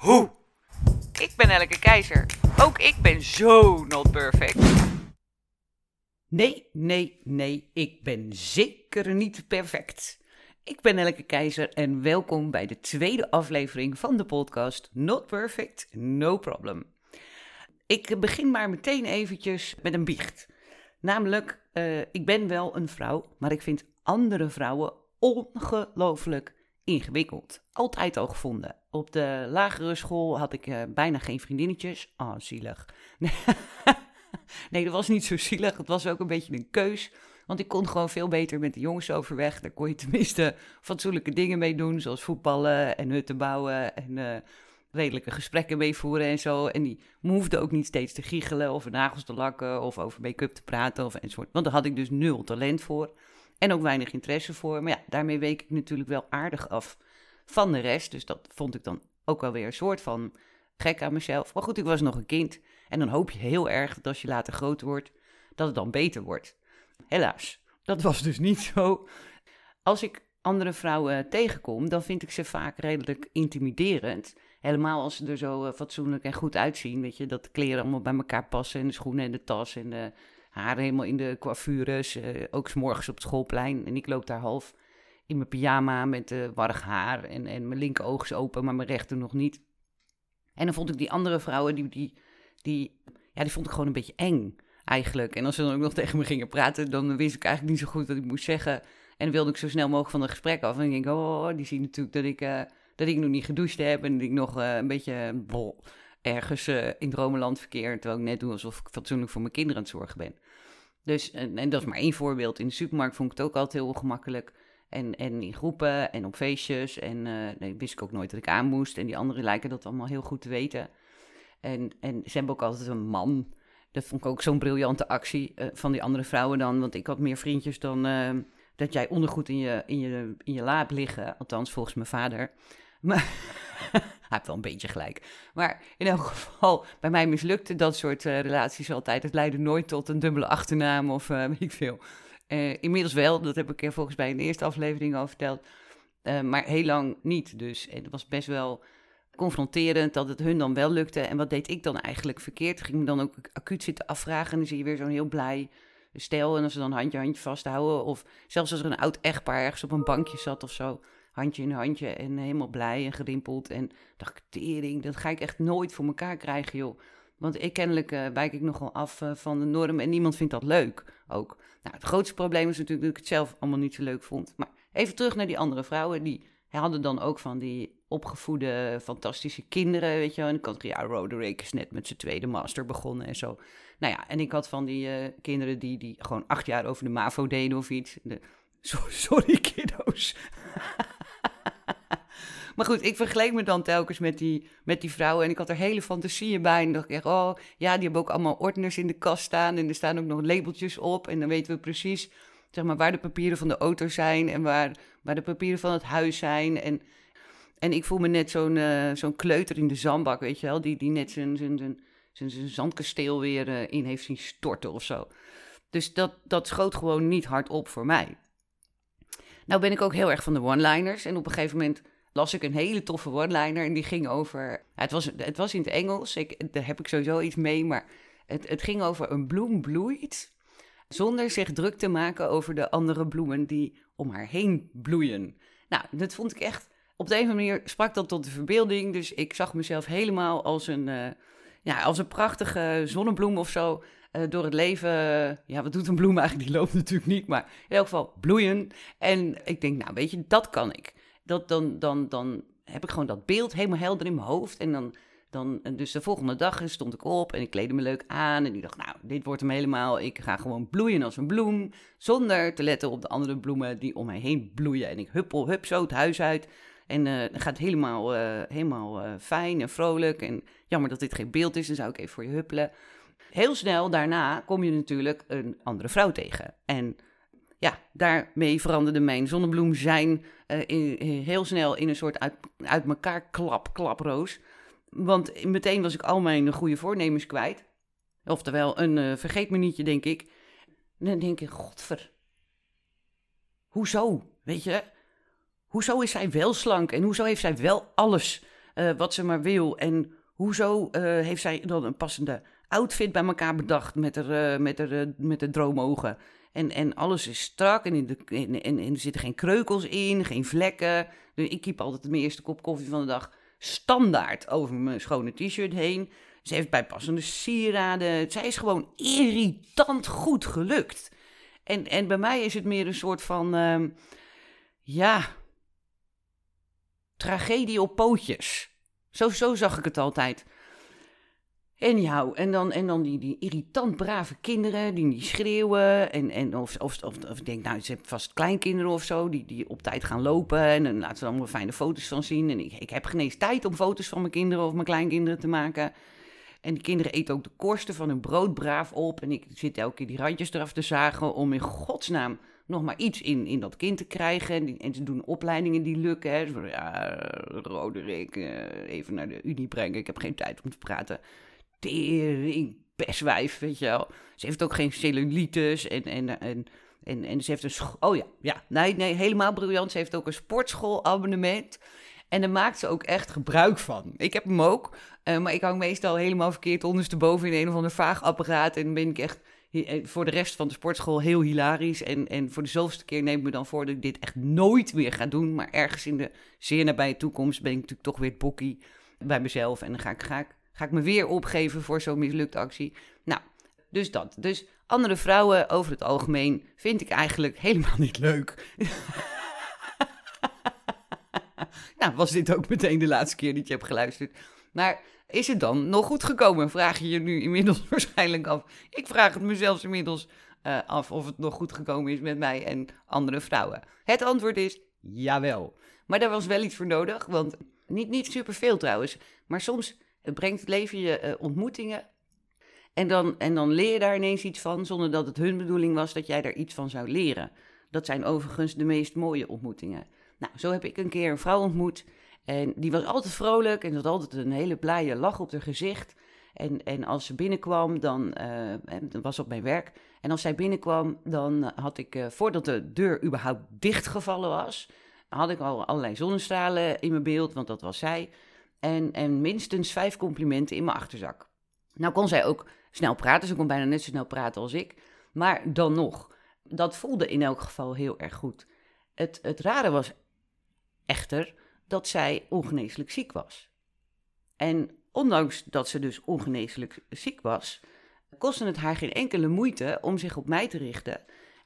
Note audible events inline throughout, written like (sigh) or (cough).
hoe. Ik ben Elke Keizer. Ook ik ben zo not perfect. Nee, nee, nee, ik ben zeker niet perfect. Ik ben Elke Keizer en welkom bij de tweede aflevering van de podcast Not Perfect, No Problem. Ik begin maar meteen eventjes met een biecht. Namelijk, uh, ik ben wel een vrouw, maar ik vind andere vrouwen ongelooflijk ingewikkeld. Altijd al gevonden. Op de lagere school had ik uh, bijna geen vriendinnetjes. Ah, oh, zielig. (laughs) nee, dat was niet zo zielig. Het was ook een beetje een keus. Want ik kon gewoon veel beter met de jongens overweg. Daar kon je tenminste fatsoenlijke dingen mee doen. Zoals voetballen en hutten bouwen en uh, redelijke gesprekken meevoeren en zo. En die hoefde ook niet steeds te giechelen of nagels te lakken of over make-up te praten of enzovoort. Want daar had ik dus nul talent voor. En ook weinig interesse voor. Maar ja, daarmee week ik natuurlijk wel aardig af van de rest. Dus dat vond ik dan ook wel weer een soort van gek aan mezelf. Maar goed, ik was nog een kind. En dan hoop je heel erg dat als je later groot wordt, dat het dan beter wordt. Helaas, dat was dus niet zo. Als ik andere vrouwen tegenkom, dan vind ik ze vaak redelijk intimiderend. Helemaal als ze er zo uh, fatsoenlijk en goed uitzien. Weet je, dat de kleren allemaal bij elkaar passen. En de schoenen en de tas en de haren helemaal in de coiffures. Uh, ook s morgens op het schoolplein. En ik loop daar half in mijn pyjama met uh, warrig haar. En, en mijn linker oog is open, maar mijn rechter nog niet. En dan vond ik die andere vrouwen, die, die, die, ja, die vond ik gewoon een beetje eng eigenlijk. En als ze dan ook nog (laughs) tegen me gingen praten, dan wist ik eigenlijk niet zo goed wat ik moest zeggen. En wilde ik zo snel mogelijk van het gesprek af. En ik denk, oh, die zien natuurlijk dat ik, uh, dat ik nog niet gedoucht heb. En dat ik nog een beetje bol, ergens uh, in dromenland verkeer. Terwijl ik net doe alsof ik fatsoenlijk voor mijn kinderen aan het zorgen ben. Dus, en, dat is maar één voorbeeld. In de supermarkt vond ik het ook altijd heel ongemakkelijk. En, en in groepen en op feestjes. En nee, wist ik ook nooit dat ik aan moest. En die anderen lijken dat allemaal heel goed te weten. En, en ze hebben ook altijd een man dat vond ik ook zo'n briljante actie uh, van die andere vrouwen dan. Want ik had meer vriendjes dan uh, dat jij ondergoed in je, in, je, in je laap liggen. Althans, volgens mijn vader. Maar (laughs) (laughs) hij heeft wel een beetje gelijk. Maar in elk geval, bij mij mislukte dat soort uh, relaties altijd. Het leidde nooit tot een dubbele achternaam of weet ik veel. inmiddels wel, dat heb ik er volgens mij in de eerste aflevering al verteld. maar heel lang niet. Dus het was best wel confronterend dat het hun dan wel lukte. En wat deed ik dan eigenlijk verkeerd? Ging me dan ook acuut zitten afvragen en dan zie je weer zo'n heel blij stel. En als ze dan handje handje vasthouden of zelfs als er een oud echtpaar ergens op een bankje zat of zo. Handje in handje en helemaal blij en gerimpeld. En dacht ik, tering, dat ga ik echt nooit voor elkaar krijgen, joh. Want ik kennelijk uh, wijk ik nogal af uh, van de norm en niemand vindt dat leuk ook. Nou, het grootste probleem is natuurlijk dat ik het zelf allemaal niet zo leuk vond. Maar even terug naar die andere vrouwen. Die hadden dan ook van die opgevoede, fantastische kinderen, weet je wel. En ik had, ja, Roderick is net met zijn tweede master begonnen en zo. Nou ja, en ik had van die uh, kinderen die, die gewoon acht jaar over de MAVO deden of iets. De, (laughs) sorry, kiddo's. (laughs) maar goed, ik vergeleek me dan telkens met die, met die vrouwen. En ik had er hele fantasieën bij. En dacht ik echt, oh, ja, die hebben ook allemaal ordners in de kast staan. En er staan ook nog labeltjes op. En dan weten we precies, zeg maar, waar de papieren van de auto zijn. En waar, waar de papieren van het huis zijn. En en ik voel me net zo'n uh, zo'n kleuter in de zandbak, weet je wel, die, die net zijn, zijn, zijn, zijn, zijn zandkasteel weer uh, in heeft zien storten of zo. Dus dat, dat schoot gewoon niet hard op voor mij. Nou ben ik ook heel erg van de one-liners. En op een gegeven moment las ik een hele toffe one-liner. En die ging over. Het, was, het was in het Engels. Ik, daar heb ik sowieso iets mee. Maar het, het ging over een bloem bloeit. Zonder zich druk te maken over de andere bloemen die om haar heen bloeien. Nou, dat vond ik echt op de een of andere manier sprak dat tot de verbeelding. Dus ik zag mezelf helemaal als een, uh, ja, als een prachtige zonnebloem of zo. Uh, door het leven. Ja, wat doet een bloem eigenlijk? Die loopt natuurlijk niet, maar in elk geval bloeien. En ik denk, nou, weet je, dat kan ik. Dat, dan, dan, dan heb ik gewoon dat beeld helemaal helder in mijn hoofd. En dan, dan, dus de volgende dag stond ik op en ik kleedde me leuk aan. En ik dacht, nou, dit wordt hem helemaal. Ik ga gewoon bloeien als een bloem. Zonder te letten op de andere bloemen die om mij heen bloeien. En ik huppel, hup zo het huis uit. En uh, dan gaat het helemaal, uh, helemaal uh, fijn en vrolijk. En jammer dat dit geen beeld is, dan zou ik even voor je huppelen. Heel snel daarna kom je natuurlijk een andere vrouw tegen. En ja, daarmee veranderde mijn zonnebloem zijn in, heel snel in een soort uit, uit elkaar klap, klaproos. Want meteen was ik al mijn goede voornemens kwijt. Oftewel, een uh, vergeet denk ik. En dan denk ik, godver. Hoezo? Weet je? Hoezo is zij wel slank? En hoezo heeft zij wel alles uh, wat ze maar wil? En hoezo heeft zij dan een passende outfit bij elkaar bedacht met haar, met haar, met haar droomogen? En, en alles is strak en, in de, en, er zitten geen kreukels in, geen vlekken. Dus ik keep altijd mijn eerste kop koffie van de dag standaard over mijn schone t-shirt heen. Ze heeft bijpassende sieraden. Zij is gewoon irritant goed gelukt. En, en bij mij is het meer een soort van, uh, ja, tragedie op pootjes. Zo, zo zag ik het altijd. En jou, en dan, en dan die, die irritant brave kinderen die niet schreeuwen. En, en of, of, of, of ik denk, nou, ze hebben vast kleinkinderen of zo, die, die op tijd gaan lopen. En dan laten ze allemaal fijne foto's van zien. En ik, ik heb geen eens tijd om foto's van mijn kinderen of mijn kleinkinderen te maken. En die kinderen eten ook de korsten van hun brood braaf op. En ik zit elke keer die randjes eraf te zagen om in godsnaam nog maar iets in, in dat kind te krijgen. En, ze doen opleidingen die lukken. Hè. Ja, Roderick, uh, even naar de Unie brengen. Ik heb geen tijd om te praten. Tering, perswijf, weet je wel. Ze heeft ook geen cellulitis en... en, en en, en ze heeft een. Oh ja, ja. Nee, nee, helemaal briljant. Ze heeft ook een sportschoolabonnement. En daar maakt ze ook echt gebruik van. Ik heb hem ook, uh, maar ik hang meestal helemaal verkeerd ondersteboven in een of ander vaagapparaat. En ben ik echt eh, voor de rest van de sportschool heel hilarisch. En, en voor de zoveelste keer neem ik me dan voor dat ik dit echt nooit meer ga doen. Maar ergens in de zeer nabije toekomst ben ik natuurlijk toch weer het bokkie bij mezelf. En dan ga ik, ga ik, ga ik me weer opgeven voor zo'n mislukte actie. Nou, dus dat. Dus andere vrouwen over het algemeen vind ik eigenlijk helemaal niet leuk. (laughs) nou, was dit ook meteen de laatste keer dat je hebt geluisterd. Maar is het dan nog goed gekomen? Vraag je je nu inmiddels (laughs) waarschijnlijk af. Ik vraag het mezelf inmiddels uh, af of het nog goed gekomen is met mij en andere vrouwen. Het antwoord is jawel. Maar daar was wel iets voor nodig, want niet, niet superveel trouwens. Maar soms brengt het leven je uh, ontmoetingen. En dan, en dan leer je daar ineens iets van, zonder dat het hun bedoeling was dat jij daar iets van zou leren. Dat zijn overigens de meest mooie ontmoetingen. Nou, zo heb ik een keer een vrouw ontmoet. En die was altijd vrolijk en had altijd een hele blije lach op haar gezicht. En, en als ze binnenkwam, dan uh, was op mijn werk. En als zij binnenkwam, dan had ik, uh, voordat de deur überhaupt dichtgevallen was, had ik al allerlei zonnestralen in mijn beeld, want dat was zij. En, en minstens vijf complimenten in mijn achterzak. Nou kon zij ook snel praten, ze kon bijna net zo snel praten als ik. Maar dan nog, dat voelde in elk geval heel erg goed. Het, het rare was echter dat zij ongeneeslijk ziek was. En ondanks dat ze dus ongeneeslijk ziek was, kostte het haar geen enkele moeite om zich op mij te richten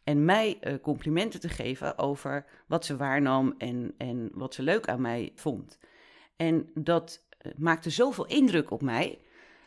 en mij uh, complimenten te geven over wat ze waarnam en, en wat ze leuk aan mij vond. En dat uh, maakte zoveel indruk op mij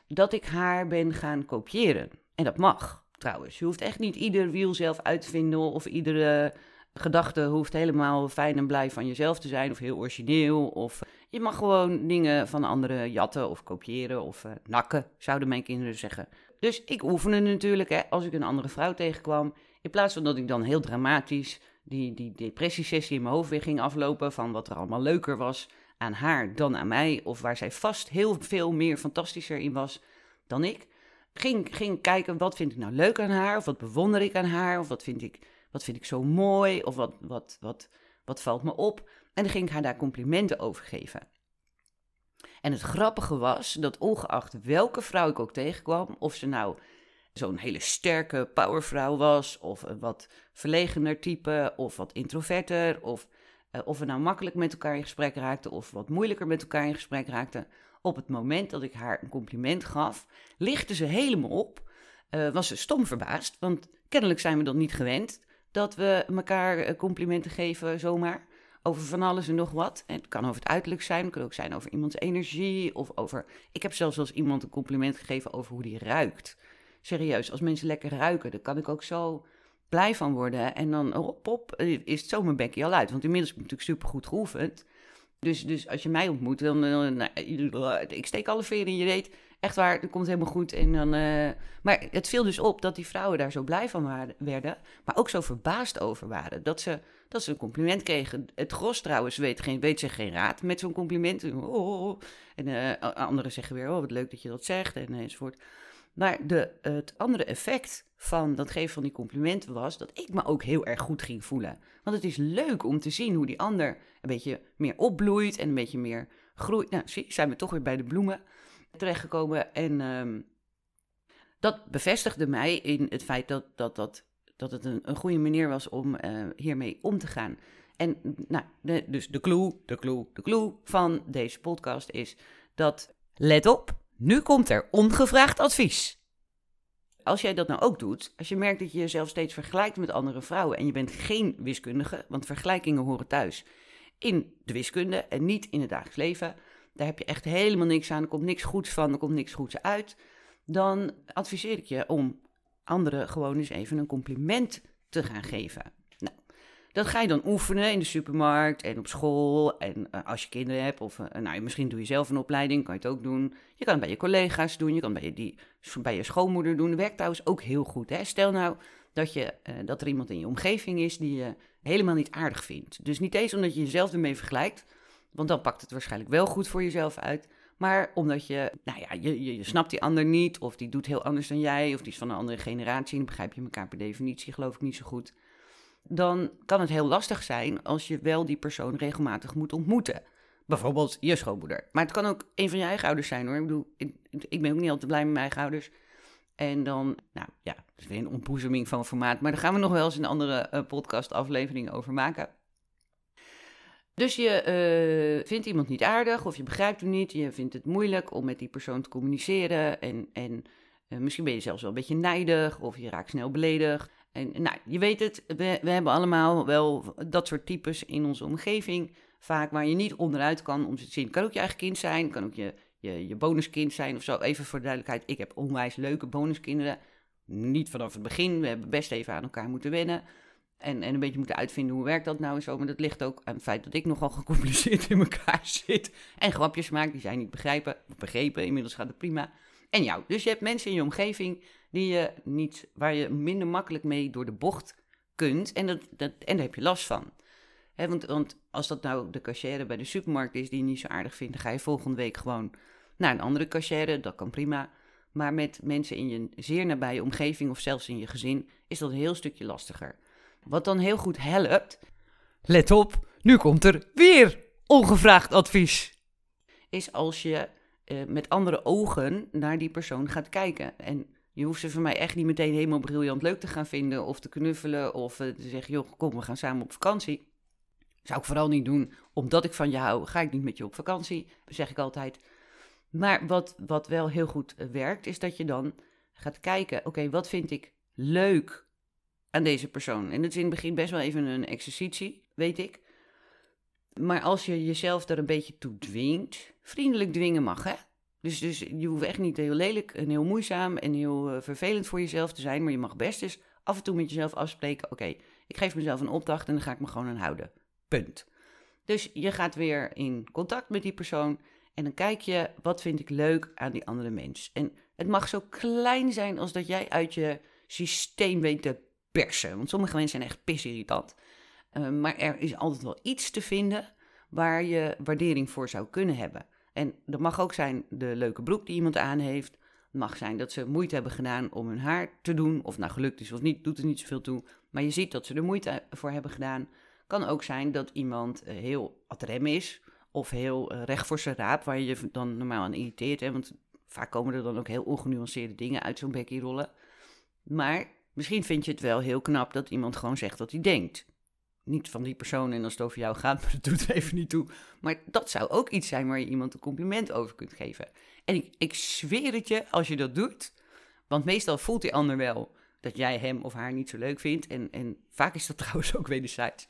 dat ik haar ben gaan kopiëren. En dat mag trouwens. Je hoeft echt niet ieder wiel zelf uit te vinden of iedere gedachte hoeft helemaal fijn en blij van jezelf te zijn of heel origineel. Of je mag gewoon dingen van anderen jatten of kopiëren of uh, nakken, zouden mijn kinderen zeggen. Dus ik oefende natuurlijk hè, als ik een andere vrouw tegenkwam. In plaats van dat ik dan heel dramatisch die, die depressiesessie in mijn hoofd weer ging aflopen van wat er allemaal leuker was aan haar dan aan mij. Of waar zij vast heel veel meer fantastischer in was dan ik. Ging, ging kijken wat vind ik nou leuk aan haar of wat bewonder ik aan haar of wat vind ik wat vind ik zo mooi? Of wat, wat, wat, wat valt me op? En dan ging ik haar daar complimenten over geven. En het grappige was dat ongeacht welke vrouw ik ook tegenkwam, of ze nou zo'n hele sterke powervrouw was, of een wat verlegener type, of wat introverter, of, uh, of we nou makkelijk met elkaar in gesprek raakten, of wat moeilijker met elkaar in gesprek raakten, op het moment dat ik haar een compliment gaf, lichtte ze helemaal op. Uh, was ze stom verbaasd, want kennelijk zijn we dat niet gewend dat we elkaar eh, complimenten geven zomaar. Over van alles en nog wat. Het kan over het uiterlijk zijn, het kan ook zijn over iemands energie. Of over. Ik heb zelfs als iemand een compliment gegeven over hoe die ruikt. Serieus, als mensen lekker ruiken, dan kan ik ook zo blij van worden. En dan, oh, pop, is het zo mijn bekje al uit. Want inmiddels ben ik natuurlijk supergoed geoefend. Dus, dus als je mij ontmoet, dan, nou, ik steek alle veren in je reet. Echt waar, dat komt helemaal goed. En dan, uh, maar het viel dus op dat die vrouwen daar zo blij van waren, werden, maar ook zo verbaasd over waren. Dat ze, dat ze een compliment kregen. Het gros trouwens weet, geen, weet zich geen raad met zo'n compliment. Oh, oh. En uh, anderen zeggen weer, oh wat leuk dat je dat zegt en enzovoort. Maar de, het andere effect van dat geven van die complimenten was dat ik me ook heel erg goed ging voelen. Want het is leuk om te zien hoe die ander een beetje meer opbloeit en een beetje meer groeit. Nou, zie, zijn we toch weer bij de bloemen terechtgekomen. En um, dat bevestigde mij in het feit dat, dat, dat, dat het een, een goede manier was om uh, hiermee om te gaan. En nou, de, dus de clue, de clue, de clue van deze podcast is dat, let op, nu komt er ongevraagd advies. Als jij dat nou ook doet, als je merkt dat je jezelf steeds vergelijkt met andere vrouwen en je bent geen wiskundige, want vergelijkingen horen thuis in de wiskunde en niet in het dagelijks leven, daar heb je echt helemaal niks aan, er komt niks goeds van, er komt niks goeds uit, dan adviseer ik je om anderen gewoon eens even een compliment te gaan geven. Dat ga je dan oefenen in de supermarkt en op school en uh, als je kinderen hebt of uh, nou, misschien doe je zelf een opleiding, kan je het ook doen. Je kan het bij je collega's doen, je kan het bij je, die, bij je schoonmoeder doen. Dat werkt trouwens ook heel goed. Hè? Stel nou dat, je, uh, dat er iemand in je omgeving is die je helemaal niet aardig vindt. Dus niet eens omdat je jezelf ermee vergelijkt, want dan pakt het waarschijnlijk wel goed voor jezelf uit. Maar omdat je, nou ja, je, je, je, snapt die ander niet, of die doet heel anders dan jij, of die is van een andere generatie en dan begrijp je elkaar per definitie, geloof ik niet zo goed. Dan kan het heel lastig zijn als je wel die persoon regelmatig moet ontmoeten. Bijvoorbeeld je schoonmoeder. Maar het kan ook een van je eigen ouders zijn hoor. Ik bedoel, ik, ben ook niet altijd blij met mijn eigen ouders. En dan, nou ja, dat is weer een ontboezeming van formaat. Maar daar gaan we nog wel eens een andere uh, podcast-aflevering over maken. Dus je uh, vindt iemand niet aardig of je begrijpt hem niet. Je vindt het moeilijk om met die persoon te communiceren. En, en uh, misschien ben je zelfs wel een beetje nijdig of je raakt snel beledigd. En nou, je weet het, we, hebben allemaal wel dat soort types in onze omgeving. Vaak waar je niet onderuit kan om te zien. Kan ook je eigen kind zijn, kan ook je, je, je bonuskind zijn of zo. Even voor de duidelijkheid, ik heb onwijs leuke bonuskinderen. Niet vanaf het begin, we hebben best even aan elkaar moeten wennen. En, en een beetje moeten uitvinden hoe werkt dat nou en zo. Maar dat ligt ook aan het feit dat ik nogal gecompliceerd in elkaar (laughs) zit. En grapjes maak die zij niet begrijpen. Begrepen, inmiddels gaat het prima. En jou. Dus je hebt mensen in je omgeving die je niet, waar je minder makkelijk mee door de bocht kunt. En, dat, dat, en daar heb je last van. want, als dat nou de cashier bij de supermarkt is die je niet zo aardig vindt, ga je volgende week gewoon naar een andere cashier. Dat kan prima. Maar met mensen in je zeer nabije omgeving of zelfs in je gezin is dat een heel stukje lastiger. Wat dan heel goed helpt, let op, nu komt er weer ongevraagd advies. Is als je uh, met andere ogen naar die persoon gaat kijken. En je hoeft ze voor mij echt niet meteen helemaal briljant leuk te gaan vinden of te knuffelen of uh, te zeggen, joh, kom, we gaan samen op vakantie. Zou ik vooral niet doen, omdat ik van je hou, ga ik niet met je op vakantie, zeg ik altijd. Maar wat, wat wel heel goed werkt, is dat je dan gaat kijken, oké, wat vind ik leuk aan deze persoon. En het is in het begin best wel even een exercitie, weet ik. Maar als je jezelf er een beetje toe dwingt, vriendelijk dwingen mag, hè? Dus, dus je hoeft echt niet heel lelijk en heel moeizaam en heel uh, vervelend voor jezelf te zijn, maar je mag best eens af en toe met jezelf afspreken: oké, ik geef mezelf een opdracht en dan ga ik me gewoon aan houden. Punt. Dus je gaat weer in contact met die persoon en dan kijk je: wat vind ik leuk aan die andere mens? En het mag zo klein zijn als dat jij uit je systeem weet te persen. Want sommige mensen zijn echt pisirritant. Uh, maar er is altijd wel iets te vinden waar je waardering voor zou kunnen hebben. En dat mag ook zijn de leuke broek die iemand aan heeft. Het mag zijn dat ze moeite hebben gedaan om hun haar te doen. Of nou gelukt is of niet, doet er niet zoveel toe. Maar je ziet dat ze er moeite voor hebben gedaan. Kan ook zijn dat iemand uh, heel adrem is. Of heel uh, recht voor zijn raap, waar je je dan normaal aan irriteert. Hè? Want vaak komen er dan ook heel ongenuanceerde dingen uit zo'n bekkie rollen. Maar Misschien vind je het wel heel knap dat iemand gewoon zegt wat hij denkt. Niet van die persoon en als het over jou gaat, (laughs) maar dat doet er even niet toe. Maar dat zou ook iets zijn waar je iemand een compliment over kunt geven. En ik, ik zweer het je, als je dat doet, want meestal voelt die ander wel dat jij hem of haar niet zo leuk vindt. En, en vaak is dat (laughs) trouwens ook wederzijds.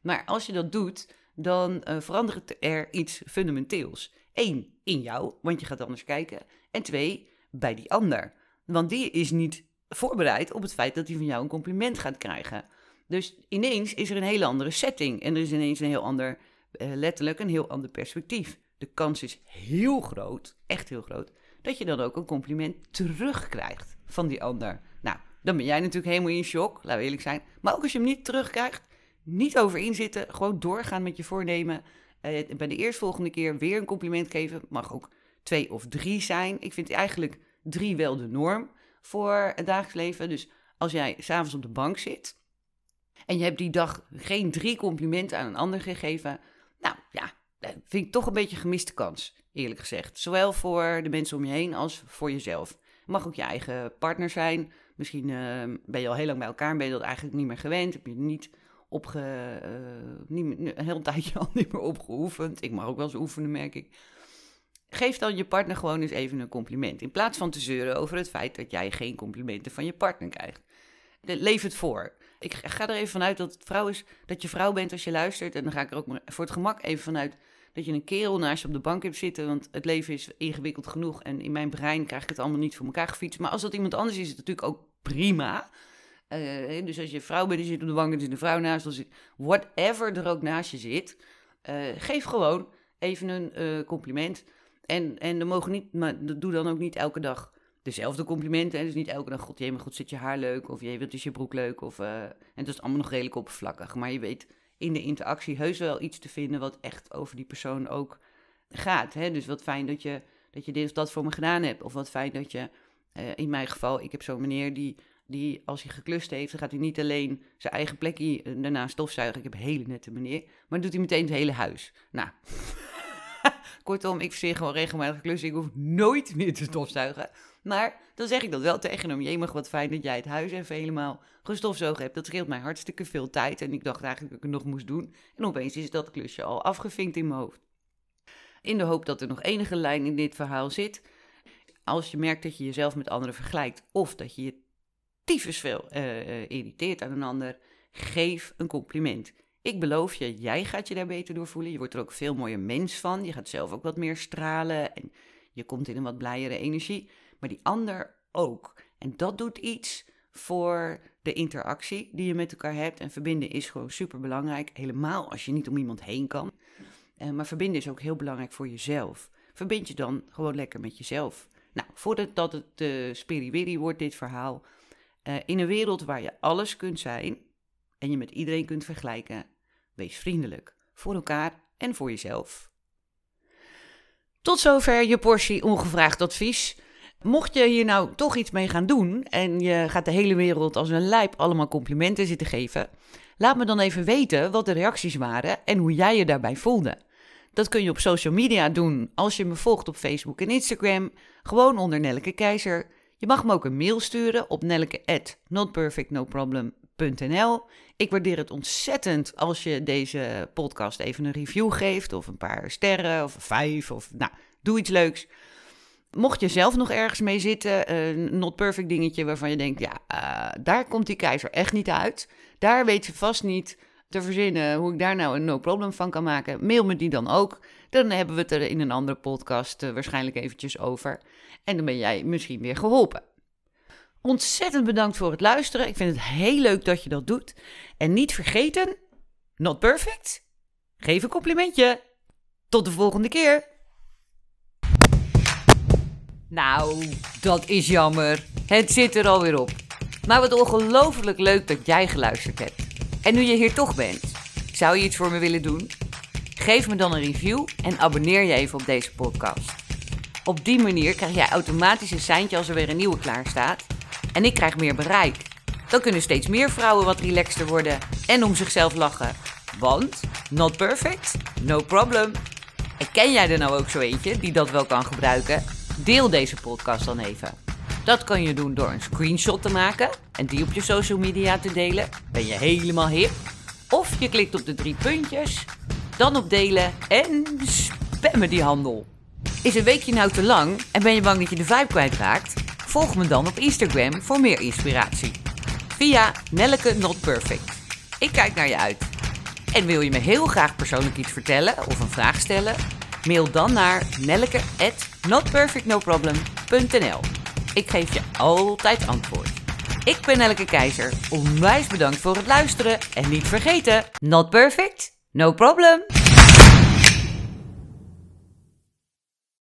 Maar als je dat doet, dan uh, verandert er iets fundamenteels. Eén, in jou, want je gaat anders kijken. En twee, bij die ander. Want die is niet voorbereid op het feit dat hij van jou een compliment gaat krijgen. Dus ineens is er een hele andere setting en er is ineens een heel ander eh, letterlijk een heel ander perspectief. De kans is heel groot, echt heel groot, dat je dan ook een compliment terugkrijgt van die ander. Nou, dan ben jij natuurlijk helemaal in shock, laten we eerlijk zijn. Maar ook als je hem niet terugkrijgt, niet over inzitten, gewoon doorgaan met je voornemen. Uh, bij de eerstvolgende keer weer een compliment geven. Mag ook twee of drie zijn. Ik vind eigenlijk drie wel de norm voor het dagelijks leven. Dus als jij s'avonds op de bank zit en je hebt die dag geen drie complimenten aan een ander gegeven. Nou ja, dat vind ik toch een beetje gemiste kans, eerlijk gezegd. Zowel voor de mensen om je heen als voor jezelf. Het mag ook je eigen partner zijn. Misschien uh, ben je al heel lang bij elkaar en ben je dat eigenlijk niet meer gewend. Heb je niet opge, uh, niet een heel tijdje al (laughs) niet meer opgeoefend. Ik mag ook wel eens oefenen, merk ik. Geef dan je partner gewoon eens even een compliment. In plaats van te zeuren over het feit dat jij geen complimenten van je partner krijgt. Leef het voor. Ik ga er even vanuit dat vrouw is, dat je vrouw bent als je luistert. En dan ga ik er ook voor het gemak even vanuit dat je een kerel naast je op de bank hebt zitten. Want het leven is ingewikkeld genoeg. En in mijn brein krijg ik het allemaal niet voor elkaar gefietst. Maar als dat iemand anders is, is het natuurlijk ook prima. Uh, dus als je vrouw bent, je zit op de bank en zit een vrouw naast. Als whatever er ook naast je zit. Uh, geef gewoon even een uh, compliment. En, en dan mogen niet, maar doe dan ook niet elke dag dezelfde complimenten. Dus niet elke dag, god jee, maar goed, zit je haar leuk? Of jee, wat is je broek leuk? Of, uh, en dat is allemaal nog redelijk oppervlakkig. Maar je weet in de interactie heus wel iets te vinden wat echt over die persoon ook gaat. Hè? Dus wat fijn dat je, dat je dit of dat voor me gedaan hebt. Of wat fijn dat je, uh, in mijn geval, ik heb zo'n meneer die, die als hij geklust heeft, dan gaat hij niet alleen zijn eigen plekje eh, daarna stofzuigen. Ik heb een hele nette meneer. Maar doet hij meteen het hele huis. Nou... (laughs) Kortom, ik verzin gewoon regelmatig klussen. Ik hoef nooit meer te stofzuigen. Maar dan zeg ik dat wel tegen hem. Je mag wat fijn dat jij het huis even helemaal gestofzogen hebt. Dat scheelt mij hartstikke veel tijd. En ik dacht eigenlijk dat ik het nog moest doen. En opeens is dat klusje al afgevinkt in mijn hoofd. In de hoop dat er nog enige lijn in dit verhaal zit. Als je merkt dat je jezelf met anderen vergelijkt. Of dat je je tyfus veel uh, irriteert aan een ander. Geef een compliment. Ik beloof je, jij gaat je daar beter door voelen. Je wordt er ook veel mooier mens van. Je gaat zelf ook wat meer stralen. En je komt in een wat blijere energie maar die ander ook. En dat doet iets voor de interactie die je met elkaar hebt. En verbinden is gewoon super belangrijk, helemaal als je niet om iemand heen kan. Uh, maar verbinden is ook heel belangrijk voor jezelf. Verbind je dan gewoon lekker met jezelf. Nou, voordat het uh, spiriwiri wordt, dit verhaal. Uh, in een wereld waar je alles kunt zijn en je met iedereen kunt vergelijken, wees vriendelijk voor elkaar en voor jezelf. Tot zover je portie ongevraagd advies. Mocht je hier nou toch iets mee gaan doen en je gaat de hele wereld als een lijp allemaal complimenten zitten geven, laat me dan even weten wat de reacties waren en hoe jij je daarbij voelde. Dat kun je op social media doen als je me volgt op Facebook en Instagram, gewoon onder Nelke Keizer. Je mag me ook een mail sturen op nelke@notperfectnoproblem.nl. Ik waardeer het ontzettend als je deze podcast even een review geeft of een paar sterren of vijf of nou, doe iets leuks. Mocht je zelf nog ergens mee zitten, een not perfect dingetje waarvan je denkt, ja, uh, daar komt die keizer echt niet uit. Daar weet je vast niet te verzinnen hoe ik daar nou een no problem van kan maken. Mail me die dan ook. Dan hebben we het er in een andere podcast uh, waarschijnlijk eventjes over. En dan ben jij misschien weer geholpen. Ontzettend bedankt voor het luisteren. Ik vind het heel leuk dat je dat doet. En niet vergeten, not perfect. Geef een complimentje. Tot de volgende keer. Nou, dat is jammer. Het zit er alweer op. Maar wat ongelooflijk leuk dat jij geluisterd hebt. En nu je hier toch bent, zou je iets voor me willen doen? Geef me dan een review en abonneer je even op deze podcast. Op die manier krijg jij automatisch een seintje als er weer een nieuwe klaar staat. En ik krijg meer bereik. Dan kunnen steeds meer vrouwen wat relaxter worden en om zichzelf lachen. Want, not perfect, no problem. En ken jij er nou ook zo eentje die dat wel kan gebruiken? Deel deze podcast dan even. Dat kan je doen door een screenshot te maken en die op je social media te delen. Ben je helemaal hip? Of je klikt op de drie puntjes, dan op delen en spammen die handel. Is een weekje nou te lang en ben je bang dat je de vibe kwijtraakt? Volg me dan op Instagram voor meer inspiratie. Via Nelleke Not Perfect. Ik kijk naar je uit. En wil je me heel graag persoonlijk iets vertellen of een vraag stellen? Mail dan naar nelleke@notperfectnoproblem.nl. Ik geef je altijd antwoord. Ik ben Nelleke Keizer. Onwijs bedankt voor het luisteren en niet vergeten, not perfect, no problem.